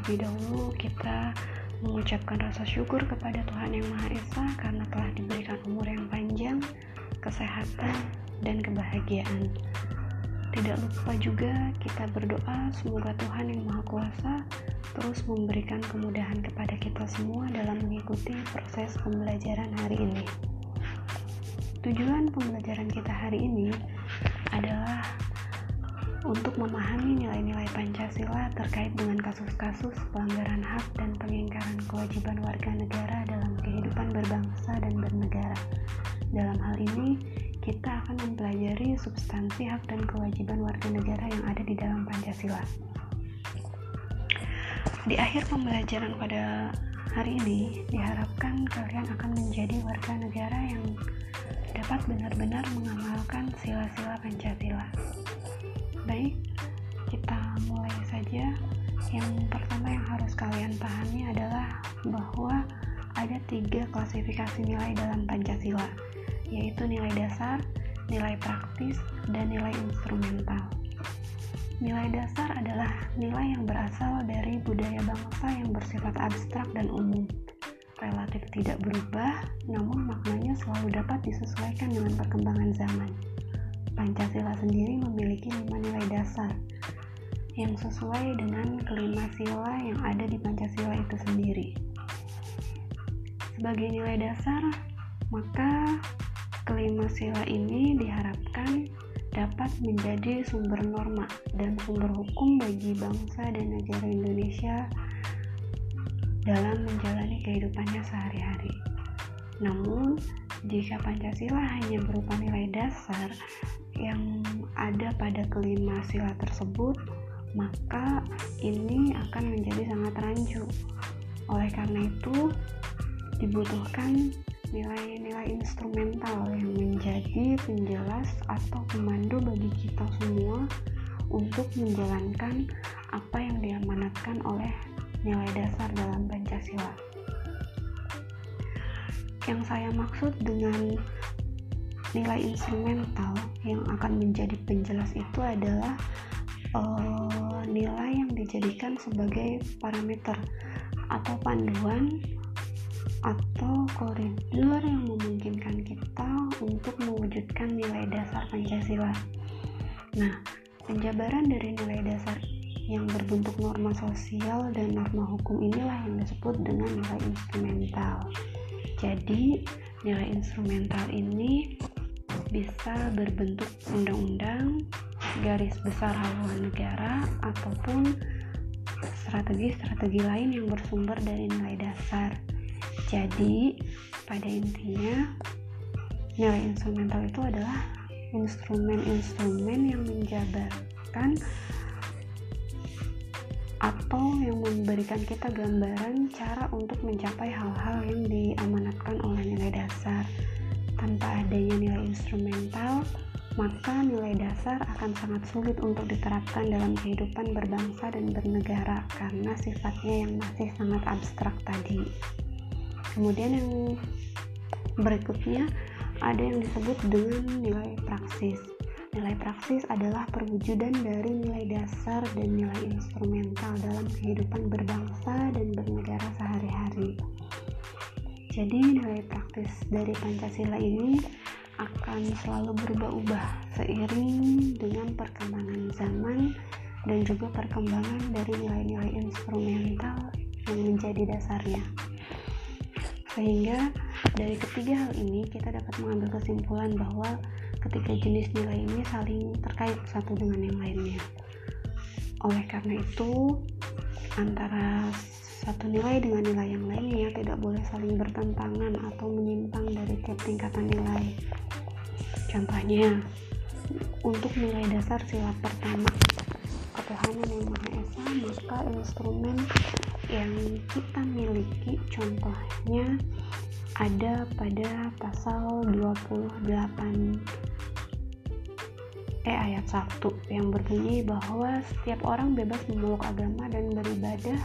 terlebih dahulu kita mengucapkan rasa syukur kepada Tuhan Yang Maha Esa karena telah diberikan umur yang panjang, kesehatan, dan kebahagiaan. Tidak lupa juga kita berdoa semoga Tuhan Yang Maha Kuasa terus memberikan kemudahan kepada kita semua dalam mengikuti proses pembelajaran hari ini. Tujuan pembelajaran kita hari ini adalah untuk memahami nilai-nilai Pancasila terkait dengan kasus-kasus pelanggaran hak dan pengingkaran kewajiban warga negara dalam kehidupan berbangsa dan bernegara. Dalam hal ini, kita akan mempelajari substansi hak dan kewajiban warga negara yang ada di dalam Pancasila. Di akhir pembelajaran pada hari ini, diharapkan kalian akan menjadi warga negara yang dapat benar-benar mengamalkan sila-sila Pancasila. Kita mulai saja. Yang pertama yang harus kalian pahami adalah bahwa ada tiga klasifikasi nilai dalam Pancasila, yaitu nilai dasar, nilai praktis, dan nilai instrumental. Nilai dasar adalah nilai yang berasal dari budaya bangsa yang bersifat abstrak dan umum, relatif tidak berubah, namun maknanya selalu dapat disesuaikan dengan perkembangan zaman. Pancasila sendiri memiliki lima nilai dasar yang sesuai dengan kelima sila yang ada di Pancasila itu sendiri. Sebagai nilai dasar, maka kelima sila ini diharapkan dapat menjadi sumber norma dan sumber hukum bagi bangsa dan negara Indonesia dalam menjalani kehidupannya sehari-hari. Namun, jika Pancasila hanya berupa nilai dasar, yang ada pada kelima sila tersebut, maka ini akan menjadi sangat rancu. Oleh karena itu, dibutuhkan nilai-nilai instrumental yang menjadi penjelas atau pemandu bagi kita semua untuk menjalankan apa yang diamanatkan oleh nilai dasar dalam Pancasila. Yang saya maksud dengan nilai instrumental yang akan menjadi penjelas itu adalah uh, nilai yang dijadikan sebagai parameter atau panduan atau koridor yang memungkinkan kita untuk mewujudkan nilai dasar Pancasila. Nah, penjabaran dari nilai dasar yang berbentuk norma sosial dan norma hukum inilah yang disebut dengan nilai instrumental. Jadi, nilai instrumental ini bisa berbentuk undang-undang, garis besar haluan negara, ataupun strategi-strategi lain yang bersumber dari nilai dasar. Jadi, pada intinya, nilai instrumental itu adalah instrumen-instrumen yang menjabarkan atau yang memberikan kita gambaran cara untuk mencapai hal-hal yang diamanatkan oleh maka nilai dasar akan sangat sulit untuk diterapkan dalam kehidupan berbangsa dan bernegara karena sifatnya yang masih sangat abstrak tadi. Kemudian yang berikutnya ada yang disebut dengan nilai praksis. Nilai praksis adalah perwujudan dari nilai dasar dan nilai instrumental dalam kehidupan berbangsa dan bernegara sehari-hari. Jadi nilai praktis dari Pancasila ini akan selalu berubah-ubah seiring dengan perkembangan zaman dan juga perkembangan dari nilai-nilai instrumental yang menjadi dasarnya. Sehingga dari ketiga hal ini kita dapat mengambil kesimpulan bahwa ketiga jenis nilai ini saling terkait satu dengan yang lainnya. Oleh karena itu, antara satu nilai dengan nilai yang lainnya tidak boleh saling bertentangan atau menyimpang dari tiap tingkatan nilai. Contohnya, untuk nilai dasar sila pertama ketuhanan yang Maha Esa, maka instrumen yang kita miliki contohnya ada pada pasal 28 eh ayat 1 yang berbunyi bahwa setiap orang bebas memeluk agama dan beribadah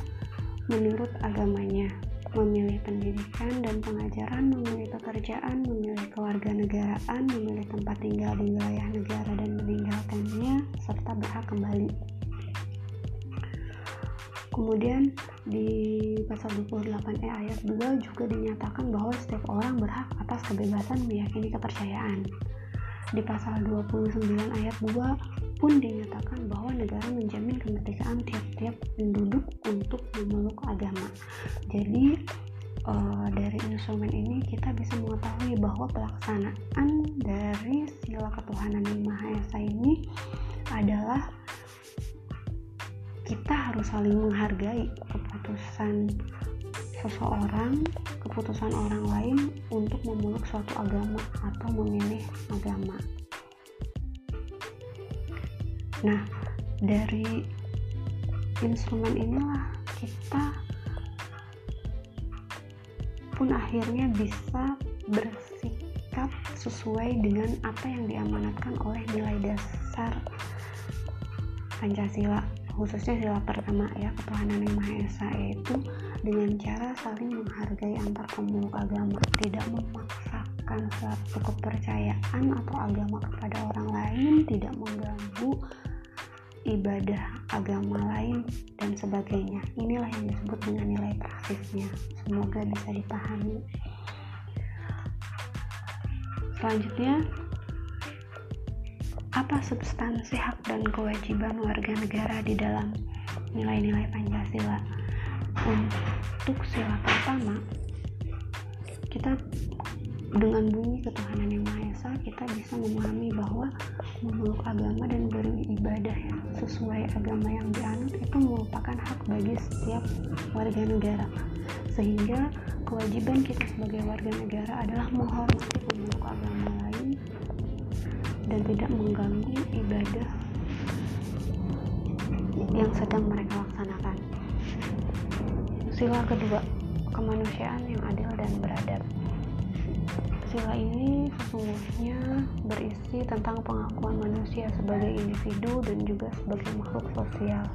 menurut agamanya, memilih pendidikan dan pengajaran, memilih pekerjaan, memilih kewarganegaraan, memilih tempat tinggal di wilayah negara dan meninggalkannya, serta berhak kembali. Kemudian di pasal 28E ayat 2 juga dinyatakan bahwa setiap orang berhak atas kebebasan meyakini kepercayaan. Di pasal 29 ayat 2 pun dinyatakan bahwa negara menjamin kemerdekaan tiap-tiap penduduk untuk memeluk agama. Jadi uh, dari instrumen ini kita bisa mengetahui bahwa pelaksanaan dari sila ketuhanan yang Maha Esa ini adalah kita harus saling menghargai keputusan seseorang, keputusan orang lain untuk memeluk suatu agama atau memilih agama. Nah, dari instrumen inilah kita pun akhirnya bisa bersikap sesuai dengan apa yang diamanatkan oleh nilai dasar Pancasila khususnya sila pertama ya ketuhanan yang maha esa yaitu dengan cara saling menghargai antar pemeluk agama tidak memaksakan suatu kepercayaan atau agama kepada orang lain tidak mengganggu ibadah agama lain dan sebagainya. Inilah yang disebut dengan nilai praksisnya. Semoga bisa dipahami. Selanjutnya apa substansi hak dan kewajiban warga negara di dalam nilai-nilai Pancasila. Untuk sila pertama, kita dengan bunyi ketuhanan yang Maha Esa kita bisa memahami bahwa memeluk agama dan beribadah ya, sesuai agama yang dianut itu merupakan hak bagi setiap warga negara sehingga kewajiban kita sebagai warga negara adalah menghormati pemeluk agama lain dan tidak mengganggu ibadah yang sedang mereka laksanakan. Sila kedua, kemanusiaan yang adil dan beradab. Sila ini sesungguhnya berisi tentang pengakuan manusia sebagai individu dan juga sebagai makhluk sosial,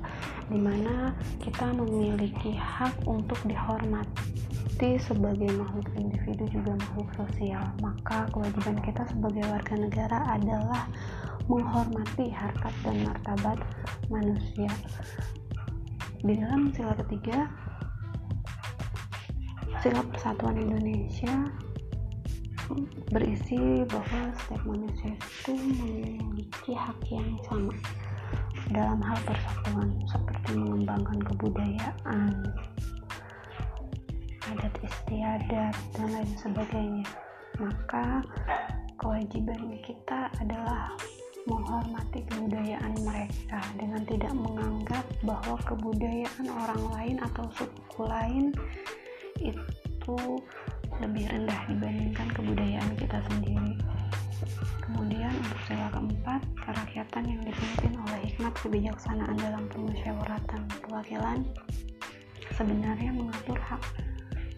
di mana kita memiliki hak untuk dihormati sebagai makhluk individu juga makhluk sosial. Maka kewajiban kita sebagai warga negara adalah menghormati harkat dan martabat manusia. Di dalam sila ketiga sila persatuan Indonesia berisi bahwa setiap manusia itu memiliki hak yang sama dalam hal persatuan seperti mengembangkan kebudayaan, adat istiadat dan lain sebagainya. Maka kewajiban kita adalah menghormati kebudayaan mereka dengan tidak menganggap bahwa kebudayaan orang lain atau suku lain itu lebih rendah dibandingkan kebudayaan kita sendiri kemudian untuk sila keempat kerakyatan yang dipimpin oleh hikmat kebijaksanaan dalam pemusyawaratan perwakilan sebenarnya mengatur hak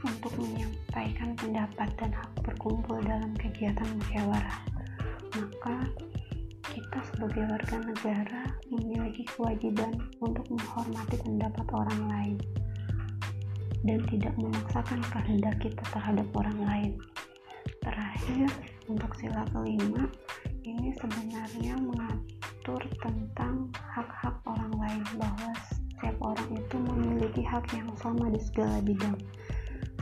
untuk menyampaikan pendapat dan hak berkumpul dalam kegiatan musyawarah. Maka kita sebagai warga negara memiliki kewajiban untuk menghormati pendapat orang lain dan tidak memaksakan kehendak kita terhadap orang lain. Terakhir, untuk sila kelima, ini sebenarnya mengatur tentang hak-hak orang lain bahwa setiap orang itu memiliki hak yang sama di segala bidang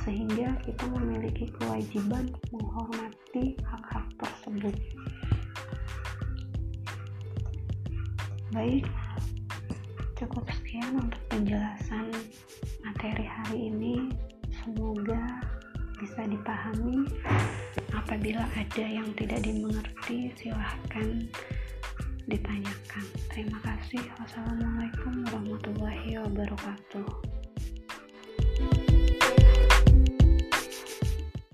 sehingga kita memiliki kewajiban menghormati hak-hak tersebut. Baik, cukup sekian untuk penjelasan materi hari ini. Semoga bisa dipahami. Apabila ada yang tidak dimengerti, silahkan ditanyakan. Terima kasih. Wassalamualaikum warahmatullahi wabarakatuh.